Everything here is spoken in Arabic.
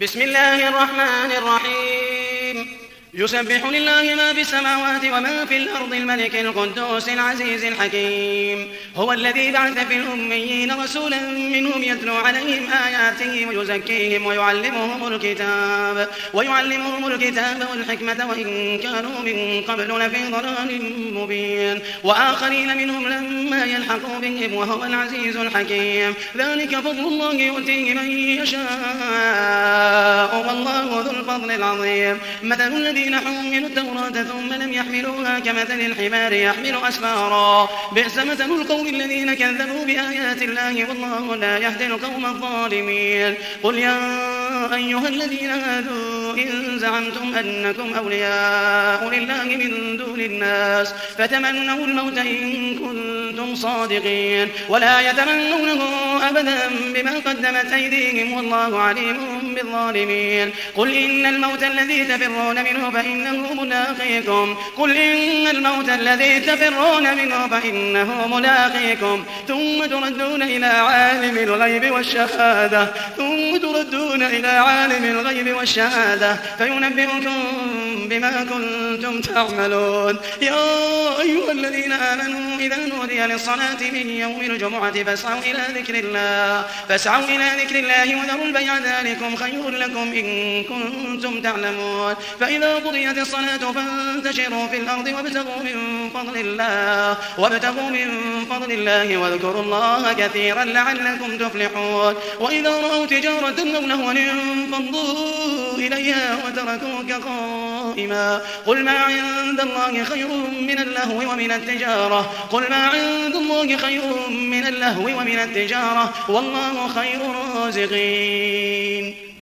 بسم الله الرحمن الرحيم. يسبح لله ما في السماوات وما في الأرض الملك القدوس العزيز الحكيم. هو الذي بعث في الأميين رسولا منهم يتلو عليهم آياته ويزكيهم ويعلمهم الكتاب. ويعلمهم الكتاب والحكمة وإن كانوا من قبل لفي ضلال مبين. وآخرين منهم لما يلحقوا بهم وهو العزيز الحكيم. ذلك فضل الله يؤتيه من يشاء. الفضل العظيم. مثل الذي الذين حملوا التوراة ثم لم يحملوها كمثل الحمار يحمل أسفارا. بئس مثل القوم الذين كذبوا بآيات الله والله لا يهدي القوم الظالمين. قل يا أيها الذين هادوا إن زعمتم أنكم أولياء لله من دون الناس فتمنوا الموت إن كنتم صادقين. ولا يتمنونه أبدا بما قدمت أيديهم والله عليم بالظالمين. قل إن الموت الذي تفرون منه فإنه ملاقيكم. قل إن الموت الذي تفرون منه فإنه ملاقيكم. ثم تردون إلى عالم الغيب والشهادة. ثم تردون إلى عالم الغيب والشهادة. فينبئكم بما كنتم تعملون. يا أيها الذين آمنوا إذا نودي للصلاة من يوم الجمعة فاسعوا إلى ذكر الله فاسعوا إلى ذكر الله وذروا البيع ذلكم خير لكم إن كنتم تعلمون. فإذا قضيت الصلاة فانتشروا في الأرض وابتغوا من فضل الله وابتغوا من فضل الله واذكروا الله كثيرا لعلكم تفلحون. وإذا رأوا تجارة أو لهوا انفضوا إليها وتركوك قائما. قل ما عند الله خير من اللهو ومن التجارة. قل ما عند الله خير من اللهو ومن التجارة. والله خير الرازقين.